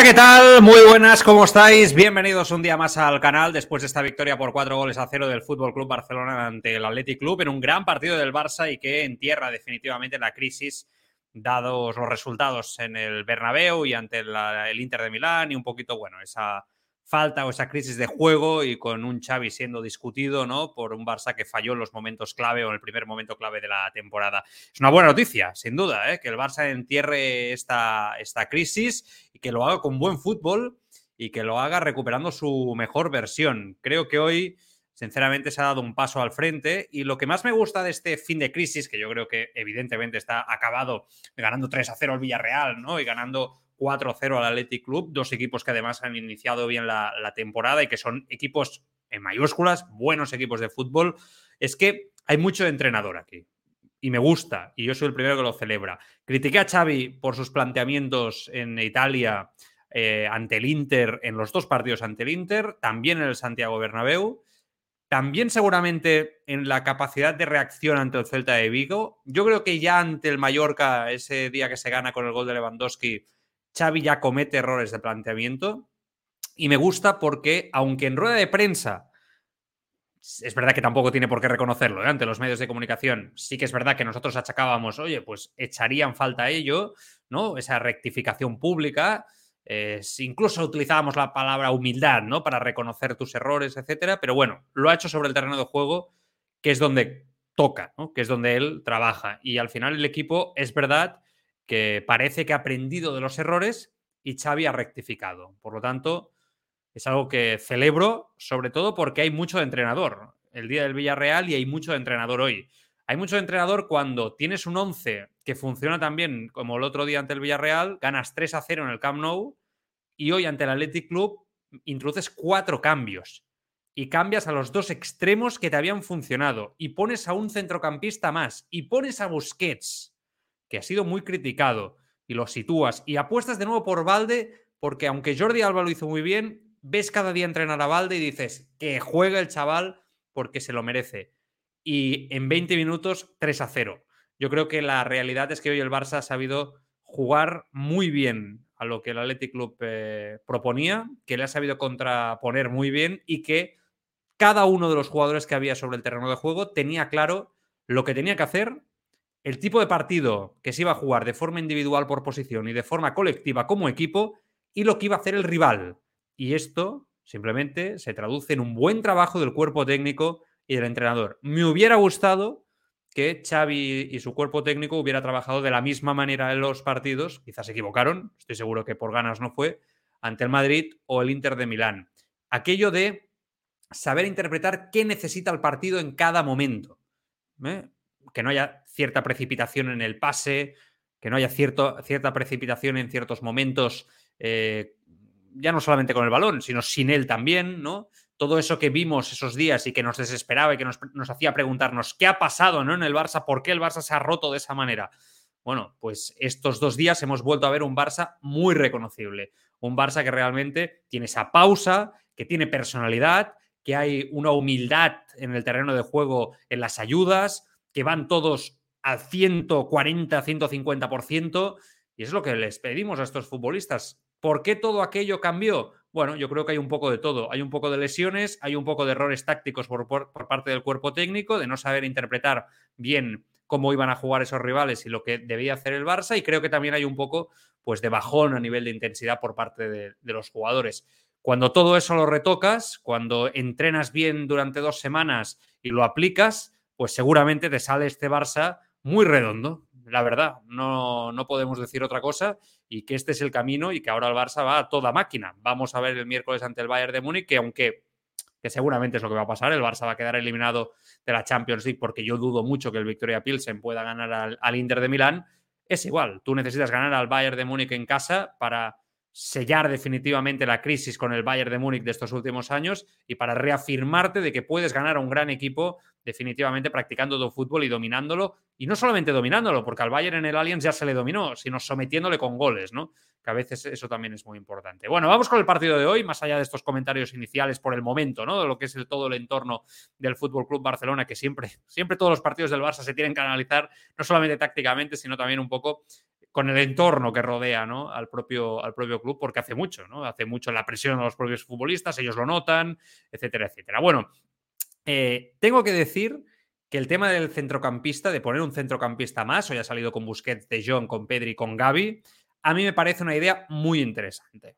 Hola, ¿qué tal? Muy buenas, ¿cómo estáis? Bienvenidos un día más al canal después de esta victoria por cuatro goles a cero del Fútbol Club Barcelona ante el Athletic Club en un gran partido del Barça y que entierra definitivamente la crisis dados los resultados en el Bernabéu y ante el Inter de Milán y un poquito, bueno, esa falta o esa crisis de juego y con un Xavi siendo discutido, ¿no? Por un Barça que falló en los momentos clave o en el primer momento clave de la temporada. Es una buena noticia, sin duda, ¿eh? que el Barça entierre esta, esta crisis y que lo haga con buen fútbol y que lo haga recuperando su mejor versión. Creo que hoy, sinceramente, se ha dado un paso al frente y lo que más me gusta de este fin de crisis, que yo creo que evidentemente está acabado ganando 3 a 0 al Villarreal, ¿no? Y ganando 4-0 al Athletic Club, dos equipos que además han iniciado bien la, temporada y que son equipos en mayúsculas, buenos equipos de fútbol, es que hay mucho entrenador aquí. Y me gusta, y yo soy el primero que lo celebra. Critiqué a Xavi por sus planteamientos en Italia eh, ante el Inter, en los dos partidos ante el Inter, también en el Santiago Bernabéu, también seguramente en la capacidad de reacción ante el Celta de Vigo. Yo creo que ya ante el Mallorca, ese día que se gana con el gol de Lewandowski, Xavi ya comete errores de planteamiento y me gusta porque, aunque en rueda de prensa, es verdad que tampoco tiene por qué reconocerlo ¿eh? ante los medios de comunicación, sí que es verdad que nosotros achacábamos, oye, pues echarían falta ello, ¿no? Esa rectificación pública. Incluso utilizábamos la palabra humildad, ¿no? Para reconocer tus errores, etcétera. Pero bueno, lo ha hecho sobre el terreno de juego, que es donde toca, ¿no? Que es donde él trabaja. Y al final el equipo, es verdad que parece que ha aprendido de los errores y Xavi ha rectificado. Por lo tanto, es algo que celebro, sobre todo porque hay mucho de entrenador. El día del Villarreal y hay mucho de entrenador hoy. Hay mucho de entrenador cuando tienes un 11 que funciona tan bien como el otro día ante el Villarreal, ganas 3 a 0 en el Camp Nou y hoy ante el Athletic Club introduces cuatro cambios y cambias a los dos extremos que te habían funcionado y pones a un centrocampista más y pones a Busquets que ha sido muy criticado, y lo sitúas y apuestas de nuevo por Valde, porque aunque Jordi Alba lo hizo muy bien, ves cada día entrenar a Valde y dices que juegue el chaval porque se lo merece. Y en 20 minutos, 3 a 0. Yo creo que la realidad es que hoy el Barça ha sabido jugar muy bien a lo que el Athletic Club eh, proponía, que le ha sabido contraponer muy bien y que cada uno de los jugadores que había sobre el terreno de juego tenía claro lo que tenía que hacer el tipo de partido que se iba a jugar de forma individual por posición y de forma colectiva como equipo y lo que iba a hacer el rival. Y esto simplemente se traduce en un buen trabajo del cuerpo técnico y del entrenador. Me hubiera gustado que Xavi y su cuerpo técnico hubiera trabajado de la misma manera en los partidos, quizás se equivocaron, estoy seguro que por ganas no fue, ante el Madrid o el Inter de Milán. Aquello de saber interpretar qué necesita el partido en cada momento. ¿eh? Que no haya cierta precipitación en el pase, que no haya cierto, cierta precipitación en ciertos momentos, eh, ya no solamente con el balón, sino sin él también, ¿no? Todo eso que vimos esos días y que nos desesperaba y que nos, hacía preguntarnos qué ha pasado ¿no? en el Barça, por qué el Barça se ha roto de esa manera. Bueno, pues estos dos días hemos vuelto a ver un Barça muy reconocible. Un Barça que realmente tiene esa pausa, que tiene personalidad, que hay una humildad en el terreno de juego en las ayudas, que van todos al 140, 150%, y es lo que les pedimos a estos futbolistas. ¿Por qué todo aquello cambió? Bueno, yo creo que hay un poco de todo. Hay un poco de lesiones, hay un poco de errores tácticos por, parte del cuerpo técnico, de no saber interpretar bien cómo iban a jugar esos rivales y lo que debía hacer el Barça, y creo que también hay un poco pues, de bajón a nivel de intensidad por parte de los jugadores. Cuando todo eso lo retocas, cuando entrenas bien durante dos semanas y lo aplicas, pues seguramente te sale este Barça muy redondo, la verdad. No, no podemos decir otra cosa y que este es el camino y que ahora el Barça va a toda máquina. Vamos a ver el miércoles ante el Bayern de Múnich, que aunque que seguramente es lo que va a pasar, el Barça va a quedar eliminado de la Champions League porque yo dudo mucho que el Victoria Pilsen pueda ganar al, al Inter de Milán, es igual, tú necesitas ganar al Bayern de Múnich en casa para sellar definitivamente la crisis con el Bayern de Múnich de estos últimos años y para reafirmarte de que puedes ganar a un gran equipo definitivamente practicando tu fútbol y dominándolo. Y no solamente dominándolo, porque al Bayern en el Allianz ya se le dominó, sino sometiéndole con goles, ¿no? Que a veces eso también es muy importante. Bueno, vamos con el partido de hoy, más allá de estos comentarios iniciales por el momento, ¿no? De lo que es todo el entorno del Fútbol Club Barcelona, que siempre, siempre todos los partidos del Barça se tienen que analizar, no solamente tácticamente, sino también un poco con el entorno que rodea ¿no? al, propio, al propio club, porque hace mucho, ¿no? Hace mucho la presión a los propios futbolistas, ellos lo notan, etcétera, etcétera. Bueno, eh, tengo que decir que el tema del centrocampista, de poner un centrocampista más, hoy ha salido con Busquets, De Jong, con Pedri, con Gaby, a mí me parece una idea muy interesante.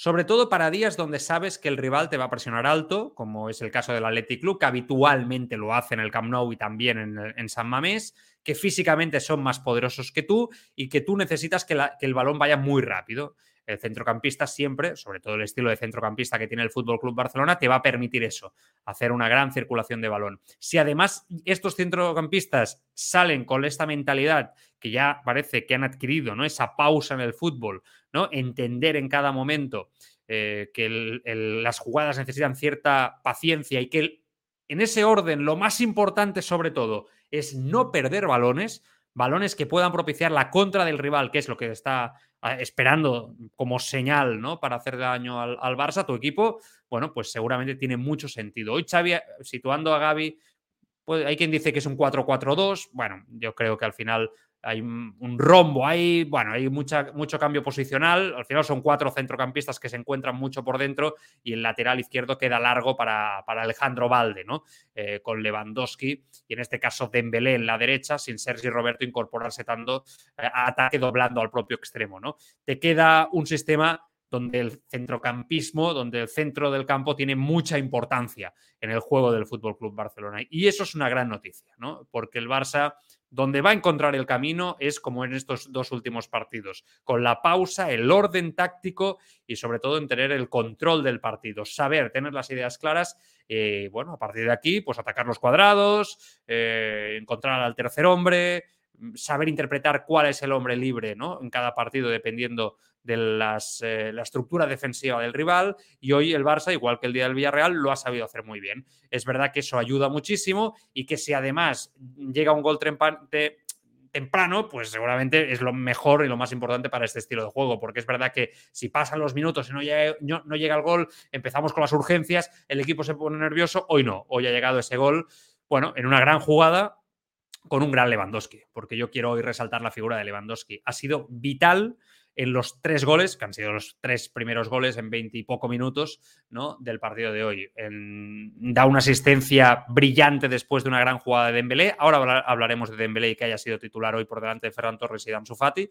Sobre todo para días donde sabes que el rival te va a presionar alto, como es el caso del Athletic Club, que habitualmente lo hace en el Camp Nou y también en, San Mamés, que físicamente son más poderosos que tú y que tú necesitas que, que el balón vaya muy rápido el centrocampista siempre, sobre todo el estilo de centrocampista que tiene el Fútbol Club Barcelona, te va a permitir eso, hacer una gran circulación de balón. Si además estos centrocampistas salen con esta mentalidad que ya parece que han adquirido, ¿no? Esa pausa en el fútbol, ¿no? Entender en cada momento eh, que las jugadas necesitan cierta paciencia y que en ese orden lo más importante sobre todo es no perder balones, balones que puedan propiciar la contra del rival, que es lo que está ah, esperando como señal ¿no? para hacer daño al, al, Barça, tu equipo, bueno, pues seguramente tiene mucho sentido. Hoy Xavi, situando a Gaby, pues hay quien dice que es un 4-4-2, bueno, yo creo que al final hay un, rombo, hay, bueno, hay mucha, mucho cambio posicional. Al final son cuatro centrocampistas que se encuentran mucho por dentro y el lateral izquierdo queda largo para, Alejandro Valde, ¿no? Eh, con Lewandowski y en este caso Dembélé en la derecha, sin Sergi Roberto incorporarse tanto eh, a ataque doblando al propio extremo, ¿no? Te queda un sistema donde el centrocampismo, donde el centro del campo tiene mucha importancia en el juego del Fútbol Club Barcelona. Y eso es una gran noticia, ¿no? Porque el Barça donde va a encontrar el camino es como en estos dos últimos partidos, con la pausa, el orden táctico y sobre todo en tener el control del partido, saber tener las ideas claras. Eh, bueno, a partir de aquí, pues atacar los cuadrados, eh, encontrar al tercer hombre, saber interpretar cuál es el hombre libre ¿no? en cada partido dependiendo de las, eh, la estructura defensiva del rival y hoy el Barça, igual que el día del Villarreal, lo ha sabido hacer muy bien. Es verdad que eso ayuda muchísimo y que si además llega un gol temprano, pues seguramente es lo mejor y lo más importante para este estilo de juego, porque es verdad que si pasan los minutos y no llega, no llega el gol, empezamos con las urgencias, el equipo se pone nervioso, hoy no, hoy ha llegado ese gol, bueno, en una gran jugada, con un gran Lewandowski, porque yo quiero hoy resaltar la figura de Lewandowski. Ha sido vital en los tres goles, que han sido los tres primeros goles en veinte y poco minutos ¿no? del partido de hoy. da una asistencia brillante después de una gran jugada de Dembélé. Ahora hablaremos de Dembélé y que haya sido titular hoy por delante de Ferran Torres y Damsu Fati.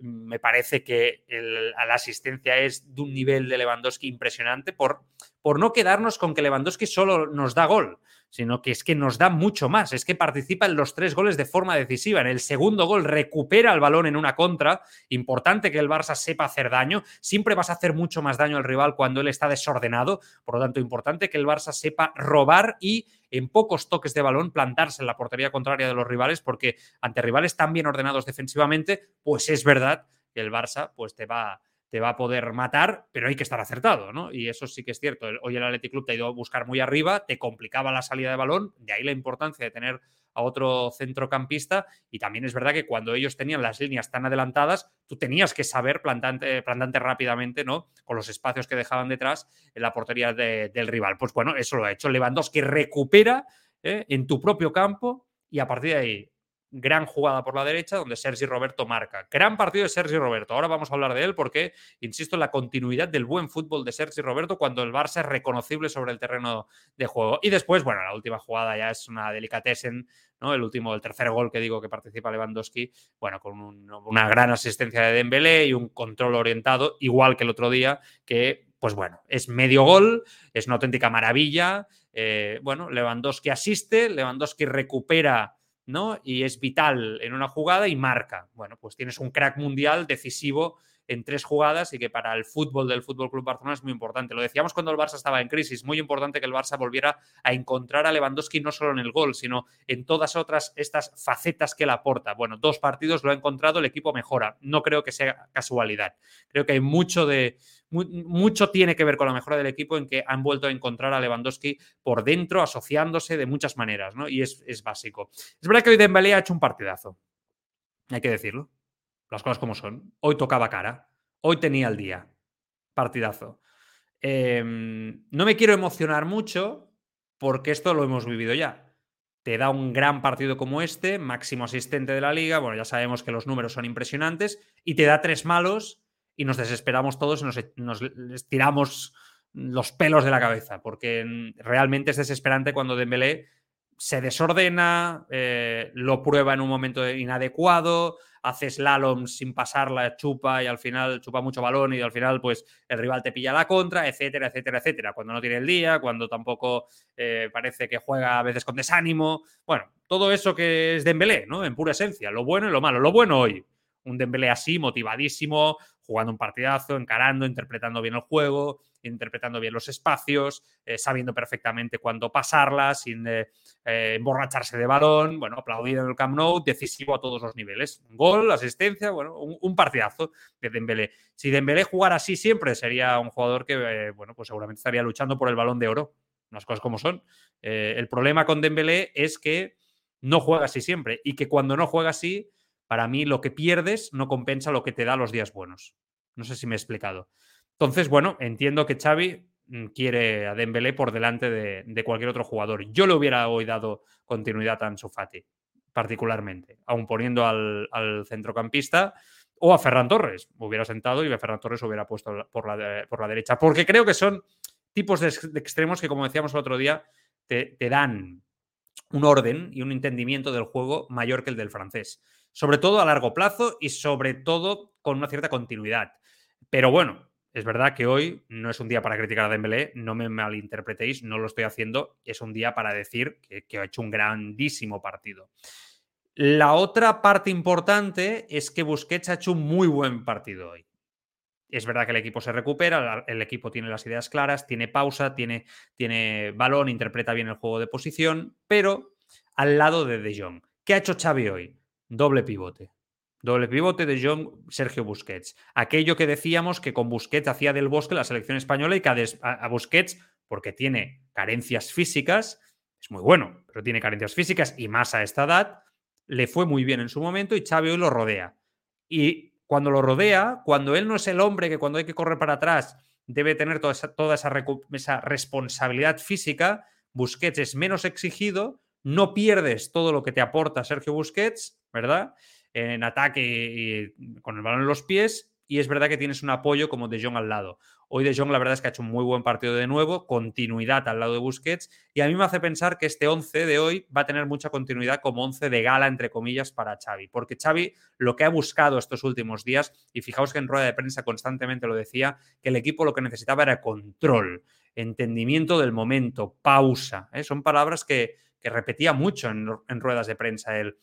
Me parece que la asistencia es de un nivel de Lewandowski impresionante por, por no quedarnos con que Lewandowski solo nos da gol sino que es que nos da mucho más, es que participa en los tres goles de forma decisiva. En el segundo gol recupera el balón en una contra, importante que el Barça sepa hacer daño, siempre vas a hacer mucho más daño al rival cuando él está desordenado, por lo tanto importante que el Barça sepa robar y en pocos toques de balón plantarse en la portería contraria de los rivales, porque ante rivales tan bien ordenados defensivamente, pues es verdad que el Barça pues te va te va a poder matar, pero hay que estar acertado, ¿no? Y eso sí que es cierto. Hoy el Athletic Club te ha ido a buscar muy arriba, te complicaba la salida de balón, de ahí la importancia de tener a otro centrocampista y también es verdad que cuando ellos tenían las líneas tan adelantadas, tú tenías que saber plantante, plantante rápidamente, ¿no? Con los espacios que dejaban detrás en la portería del rival. Pues bueno, eso lo ha hecho Lewandowski, recupera ¿eh? en tu propio campo y a partir de ahí gran jugada por la derecha donde Sergi Roberto marca. Gran partido de Sergi Roberto. Ahora vamos a hablar de él porque, insisto, en la continuidad del buen fútbol de Sergi Roberto cuando el Barça es reconocible sobre el terreno de juego. Y después, bueno, la última jugada ya es una delicatessen, ¿no? El último, el tercer gol que digo que participa Lewandowski, bueno, con una gran asistencia de Dembélé y un control orientado, igual que el otro día, que, pues bueno, es medio gol, es una auténtica maravilla. Eh, bueno, Lewandowski asiste, Lewandowski recupera ¿no? Y es vital en una jugada y marca. Bueno, pues tienes un crack mundial decisivo en tres jugadas y que para el fútbol del Fútbol Club Barcelona es muy importante. Lo decíamos cuando el Barça estaba en crisis, muy importante que el Barça volviera a encontrar a Lewandowski no solo en el gol, sino en todas otras estas facetas que él aporta. Bueno, dos partidos lo ha encontrado, el equipo mejora. No creo que sea casualidad. Creo que hay mucho de mucho tiene que ver con la mejora del equipo en que han vuelto a encontrar a Lewandowski por dentro, asociándose de muchas maneras, ¿no? Y es, básico. Es verdad que hoy Dembélé ha hecho un partidazo. Hay que decirlo. Las cosas como son. Hoy tocaba cara. Hoy tenía el día. Partidazo. Em, no me quiero emocionar mucho porque esto lo hemos vivido ya. te da un gran partido como este, máximo asistente de la liga, bueno, ya sabemos que los números son impresionantes, y te da tres malos y nos desesperamos todos y nos, nos tiramos los pelos de la cabeza, porque realmente es desesperante cuando Dembélé se desordena, eh, lo prueba en un momento inadecuado, hace slalom sin pasar la chupa y al final chupa mucho balón y al final pues el rival te pilla la contra, etcétera, etcétera, etcétera. Cuando no tiene el día, cuando tampoco eh, parece que juega a veces con desánimo. Bueno, todo eso que es Dembélé, ¿no? En pura esencia, lo bueno y lo malo. Lo bueno hoy, un Dembélé así, motivadísimo, jugando un partidazo, encarando, interpretando bien el juego, interpretando bien los espacios, eh, sabiendo perfectamente cuándo pasarla, sin eh, eh, emborracharse de balón, bueno, aplaudido en el Camp Nou, decisivo a todos los niveles. Gol, asistencia, bueno, un, partidazo de Dembélé. Si Dembélé jugara así siempre, sería un jugador que, bueno, pues seguramente estaría luchando por el balón de oro. Las cosas como son. el problema con Dembélé es que no juega así siempre y que cuando no juega así, para mí lo que pierdes no compensa lo que te da los días buenos. No sé si me he explicado. Entonces, bueno, entiendo que Xavi mm, quiere a Dembélé por delante de, cualquier otro jugador. Yo le hubiera hoy dado continuidad a Ansu Fati, particularmente, aún poniendo al, centrocampista o a Ferran Torres. Hubiera sentado y a Ferran Torres hubiera puesto por la, derecha, porque creo que son tipos de, extremos que, como decíamos el otro día, te dan un orden y un entendimiento del juego mayor que el del francés. Sobre todo a largo plazo y sobre todo con una cierta continuidad. Pero bueno, es verdad que hoy no es un día para criticar a Dembélé, no me malinterpretéis, no lo estoy haciendo, es un día para decir que, ha hecho un grandísimo partido. La otra parte importante es que Busquets ha hecho un muy buen partido hoy. Es verdad que el equipo se recupera, el equipo tiene las ideas claras, tiene pausa, tiene, tiene balón, interpreta bien el juego de posición, pero al lado de De Jong. ¿Qué ha hecho Xavi hoy? Doble pivote. Doble pivote de John Sergio Busquets. Aquello que decíamos que con Busquets hacía del bosque la selección española y que a, Busquets, porque tiene carencias físicas, es muy bueno, pero tiene carencias físicas y más a esta edad, le fue muy bien en su momento y Xavi hoy lo rodea. Y cuando lo rodea, cuando él no es el hombre que cuando hay que correr para atrás debe tener toda toda esa responsabilidad física, Busquets es menos exigido, no pierdes todo lo que te aporta Sergio Busquets, ¿verdad? en ataque y con el balón en los pies. Y es verdad que tienes un apoyo como De Jong al lado. Hoy De Jong la verdad es que ha hecho un muy buen partido de nuevo, continuidad al lado de Busquets. Y a mí me hace pensar que este 11 de hoy va a tener mucha continuidad como 11 de gala, entre comillas, para Xavi. Porque Xavi lo que ha buscado estos últimos días, y fijaos que en rueda de prensa constantemente lo decía, que el equipo lo que necesitaba era control, entendimiento del momento, pausa. ¿eh? Son palabras que, repetía mucho en, en ruedas de prensa él.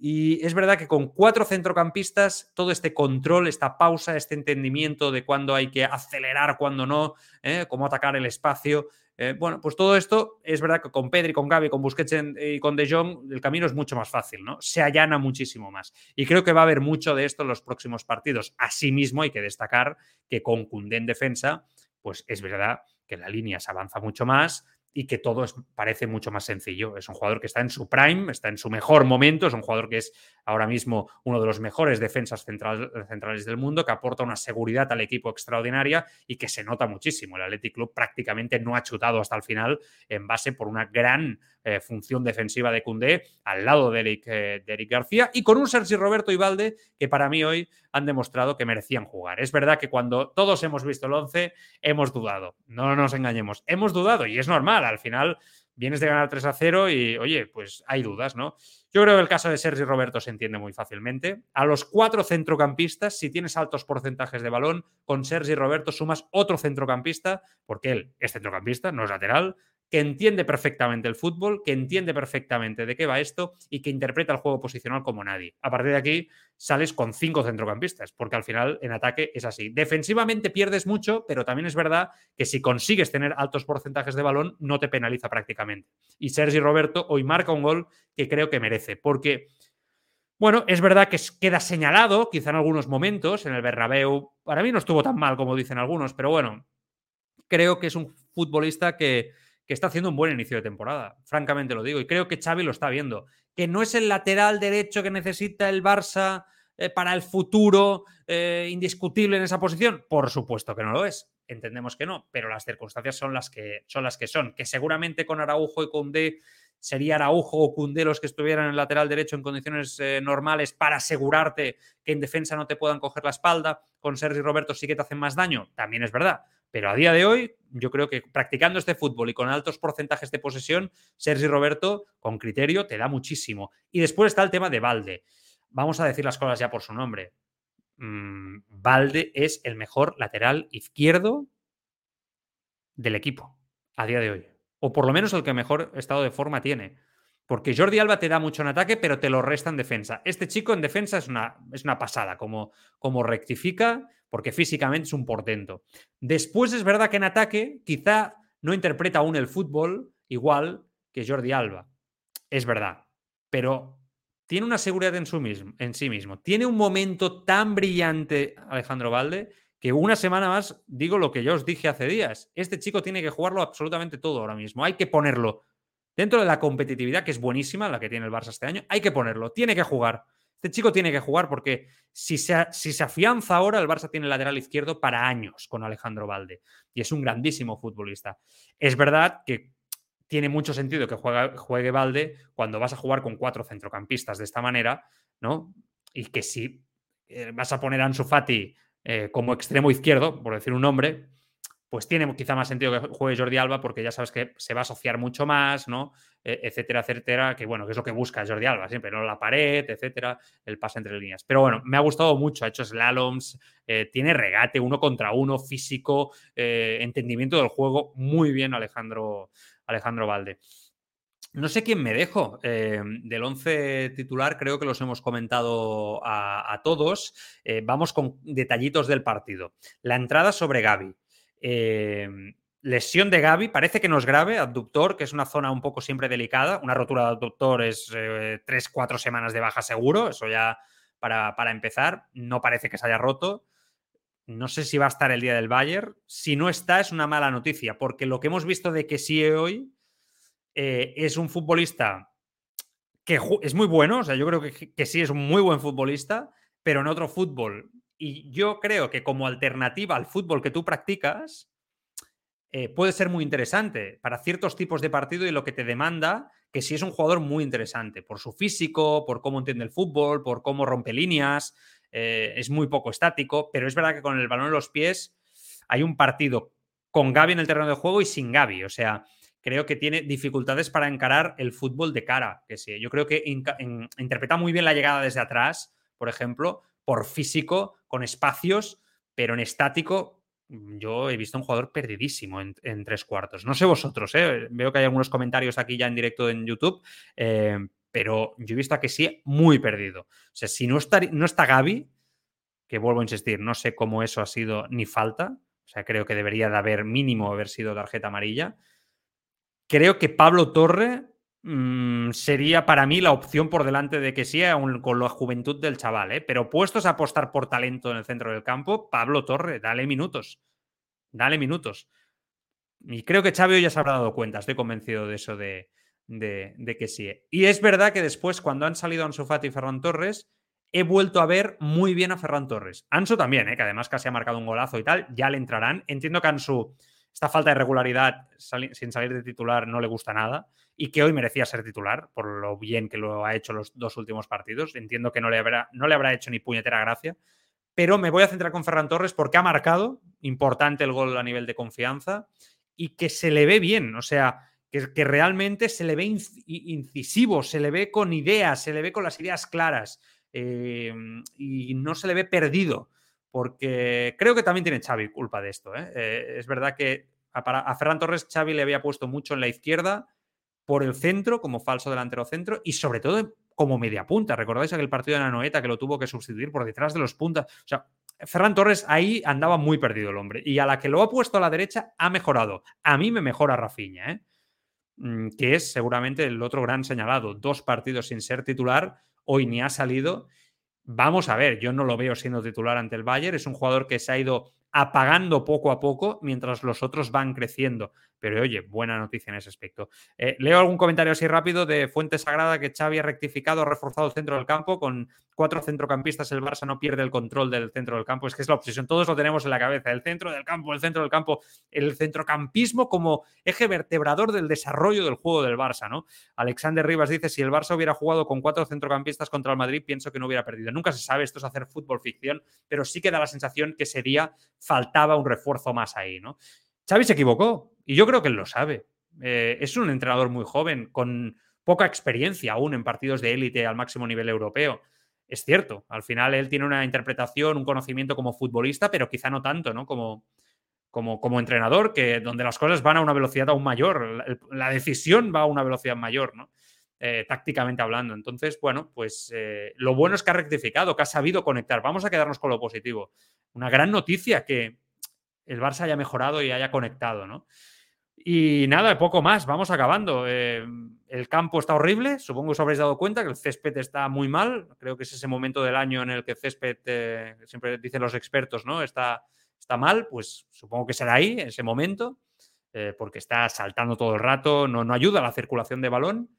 Y es verdad que con cuatro centrocampistas, todo este control, esta pausa, este entendimiento de cuándo hay que acelerar, cuándo no, ¿eh? cómo atacar el espacio. Eh, bueno, pues todo esto es verdad que con Pedri, con Gaby, con Busquets y con De Jong el camino es mucho más fácil, ¿no? Se allana muchísimo más. Y creo que va a haber mucho de esto en los próximos partidos. Asimismo, hay que destacar que con Cundé en defensa, pues es verdad que la línea se avanza mucho más, y que todo parece mucho más sencillo. Es un jugador que está en su prime, está en su mejor momento, es un jugador que es ahora mismo uno de los mejores defensas centrales del mundo, que aporta una seguridad al equipo extraordinaria y que se nota muchísimo. El Athletic Club prácticamente no ha chutado hasta el final en base por una gran eh, función defensiva de Cundé al lado de Eric, eh, de Eric, García y con un Sergi Roberto y que para mí hoy han demostrado que merecían jugar. Es verdad que cuando todos hemos visto el 11 hemos dudado, no nos engañemos, hemos dudado y es normal, al final vienes de ganar 3 a 0 y oye, pues hay dudas, ¿no? Yo creo que el caso de Sergi Roberto se entiende muy fácilmente. A los cuatro centrocampistas, si tienes altos porcentajes de balón, con Sergi Roberto sumas otro centrocampista, porque él es centrocampista, no es lateral, que entiende perfectamente el fútbol, que entiende perfectamente de qué va esto y que interpreta el juego posicional como nadie. A partir de aquí sales con cinco centrocampistas, porque al final en ataque es así. Defensivamente pierdes mucho, pero también es verdad que si consigues tener altos porcentajes de balón, no te penaliza prácticamente. Y Sergi Roberto hoy marca un gol que creo que merece, porque... Bueno, es verdad que queda señalado, quizá en algunos momentos, en el Bernabéu, para mí no estuvo tan mal como dicen algunos, pero bueno, creo que es un futbolista que, que está haciendo un buen inicio de temporada, francamente lo digo, y creo que Xavi lo está viendo, que no es el lateral derecho que necesita el Barça eh, para el futuro eh, indiscutible en esa posición, por supuesto que no lo es, entendemos que no, pero las circunstancias son las que son, las que, son. que seguramente con Araujo y con sería Araujo o Cundé los que estuvieran en el lateral derecho en condiciones eh, normales para asegurarte que en defensa no te puedan coger la espalda. Con Sergi Roberto sí que te hacen más daño, también es verdad. Pero a día de hoy, yo creo que practicando este fútbol y con altos porcentajes de posesión, Sergi Roberto, con criterio, te da muchísimo. Y después está el tema de Valde. Vamos a decir las cosas ya por su nombre. Mm, Valde es el mejor lateral izquierdo del equipo a día de hoy. O por lo menos el que mejor estado de forma tiene. Porque Jordi Alba te da mucho en ataque, pero te lo resta en defensa. Este chico en defensa es una, es una pasada, como, como rectifica, porque físicamente es un portento. Después es verdad que en ataque quizá no interpreta aún el fútbol igual que Jordi Alba. Es verdad. Pero tiene una seguridad en, su mismo, en sí mismo. Tiene un momento tan brillante, Alejandro Valde, que una semana más digo lo que yo os dije hace días. Este chico tiene que jugarlo absolutamente todo ahora mismo. Hay que ponerlo dentro de la competitividad, que es buenísima, la que tiene el Barça este año. Hay que ponerlo, tiene que jugar. Este chico tiene que jugar porque si se, si se afianza ahora, el Barça tiene lateral izquierdo para años con Alejandro Valde. Y es un grandísimo futbolista. Es verdad que tiene mucho sentido que juegue, juegue Valde cuando vas a jugar con cuatro centrocampistas de esta manera, ¿no? Y que si eh, vas a poner a Ansu Fati eh, como extremo izquierdo, por decir un nombre, pues tiene quizá más sentido que juegue Jordi Alba porque ya sabes que se va a asociar mucho más, ¿no? E, etcétera, etcétera, que bueno, que es lo que busca Jordi Alba siempre, ¿no? La pared, etcétera, el pase entre líneas. Pero bueno, me ha gustado mucho, ha hecho slaloms, eh, tiene regate uno contra uno, físico, eh, entendimiento del juego, muy bien Alejandro, Alejandro Valde. No sé quién me dejo. Eh, del 11 titular creo que los hemos comentado a, todos. Vamos con detallitos del partido. La entrada sobre Gaby. Eh, lesión de Gaby, parece que no es grave, abductor, que es una zona un poco siempre delicada. Una rotura de abductor es 3-4 semanas de baja seguro, eso ya para, para, empezar. No parece que se haya roto. No sé si va a estar el día del Bayern. Si no está, es una mala noticia, porque lo que hemos visto de que sí hoy eh, es un futbolista que es muy bueno, o sea, yo creo que, sí es un muy buen futbolista, pero en otro fútbol. Y yo creo que como alternativa al fútbol que tú practicas, eh, puede ser muy interesante para ciertos tipos de partido y lo que te demanda, que sí es un jugador muy interesante, por su físico, por cómo entiende el fútbol, por cómo rompe líneas, eh, es muy poco estático, pero es verdad que con el balón en los pies hay un partido con Gaby en el terreno de juego y sin Gaby, o sea, creo que tiene dificultades para encarar el fútbol de cara. Que sí, yo creo que interpreta muy bien la llegada desde atrás, por ejemplo, por físico, con espacios, pero en estático. Mm, yo he visto un jugador perdidísimo en, tres cuartos. No sé vosotros, ¿eh? veo que hay algunos comentarios aquí ya en directo en YouTube, eh, pero yo he visto a que sí muy perdido. O sea, si no está, no está Gaby, que vuelvo a insistir, no sé cómo eso ha sido ni falta, o sea, creo que debería de haber mínimo haber sido tarjeta amarilla. Creo que Pablo Torre mm, sería para mí la opción por delante de que sí, aún con la juventud del chaval. ¿eh? Pero puestos a apostar por talento en el centro del campo, Pablo Torre, dale minutos. Dale minutos. Y creo que Xavi ya se habrá dado cuenta, estoy convencido de eso de, de, que sí. ¿eh? Y es verdad que después, cuando han salido Ansu Fati y Ferran Torres, he vuelto a ver muy bien a Ferran Torres. Ansu también, ¿eh? que además casi ha marcado un golazo y tal, ya le entrarán. Entiendo que Ansu esta falta de regularidad sin salir de titular no le gusta nada y que hoy merecía ser titular por lo bien que lo ha hecho los dos últimos partidos. Entiendo que no le habrá, no le habrá hecho ni puñetera gracia, pero me voy a centrar con Ferran Torres porque ha marcado importante el gol a nivel de confianza y que se le ve bien, o sea, que, realmente se le ve incisivo, se le ve con ideas, se le ve con las ideas claras eh, y no se le ve perdido porque creo que también tiene Xavi culpa de esto. ¿eh? Eh, es verdad que a, Ferran Torres Xavi le había puesto mucho en la izquierda, por el centro, como falso delantero centro, y sobre todo como media punta. ¿Recordáis aquel partido de Nanoeta que lo tuvo que sustituir por detrás de los puntas? O sea, Ferran Torres ahí andaba muy perdido el hombre. Y a la que lo ha puesto a la derecha ha mejorado. A mí me mejora Rafinha, ¿eh? mm, que es seguramente el otro gran señalado. Dos partidos sin ser titular, hoy ni ha salido Vamos a ver, yo no lo veo siendo titular ante el Bayern. Es un jugador que se ha ido apagando poco a poco mientras los otros van creciendo. Pero oye, buena noticia en ese aspecto. Eh, leo algún comentario así rápido de Fuente Sagrada que Xavi ha rectificado, ha reforzado el centro del campo con cuatro centrocampistas, el Barça no pierde el control del centro del campo, es que es la obsesión, todos lo tenemos en la cabeza, el centro del campo, el centro del campo, el centrocampismo como eje vertebrador del desarrollo del juego del Barça, ¿no? Alexander Rivas dice, si el Barça hubiera jugado con cuatro centrocampistas contra el Madrid, pienso que no hubiera perdido. Nunca se sabe, esto es hacer fútbol ficción, pero sí que da la sensación que ese día faltaba un refuerzo más ahí, ¿no? Xavi se equivocó y yo creo que él lo sabe. Eh, es un entrenador muy joven, con poca experiencia aún en partidos de élite al máximo nivel europeo. Es cierto, al final él tiene una interpretación, un conocimiento como futbolista, pero quizá no tanto, ¿no? Como, como, como entrenador, que donde las cosas van a una velocidad aún mayor, la, decisión va a una velocidad mayor, ¿no? Eh, tácticamente hablando. Entonces, bueno, pues eh, lo bueno es que ha rectificado, que ha sabido conectar. Vamos a quedarnos con lo positivo. Una gran noticia que el Barça haya mejorado y haya conectado, ¿no? Y nada, poco más, vamos acabando. Eh, el campo está horrible, supongo que os habréis dado cuenta que el césped está muy mal. Creo que es ese momento del año en el que el césped, eh, siempre dicen los expertos, ¿no? Está, está mal, pues supongo que será ahí, ese momento, eh, porque está saltando todo el rato, no, no ayuda a la circulación de balón.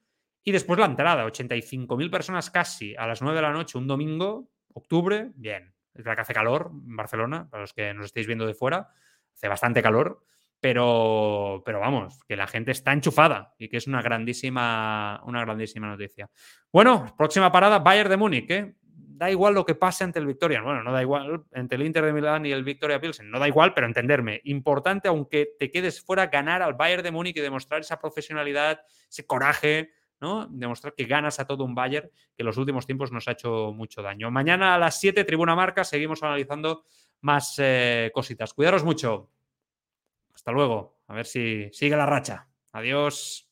Y después la entrada, 85.000 personas casi a las 9 de la noche, un domingo, octubre, bien. Es verdad que hace calor en Barcelona, para los que nos estéis viendo de fuera, hace bastante calor, pero, pero vamos, que la gente está enchufada y que es una grandísima, una grandísima noticia. Bueno, próxima parada, Bayern de Múnich, ¿eh? Da igual lo que pase ante el Victoria. Bueno, no da igual entre el Inter de Milán y el Victoria Pilsen. No da igual, pero entenderme. Importante, aunque te quedes fuera, ganar al Bayern de Múnich y demostrar esa profesionalidad, ese coraje, ¿no? Demostrar que ganas a todo un Bayern que en los últimos tiempos nos ha hecho mucho daño. Mañana a las 7, Tribuna Marca, seguimos analizando más eh, cositas. Cuidaros mucho. Hasta luego. A ver si sigue la racha. Adiós.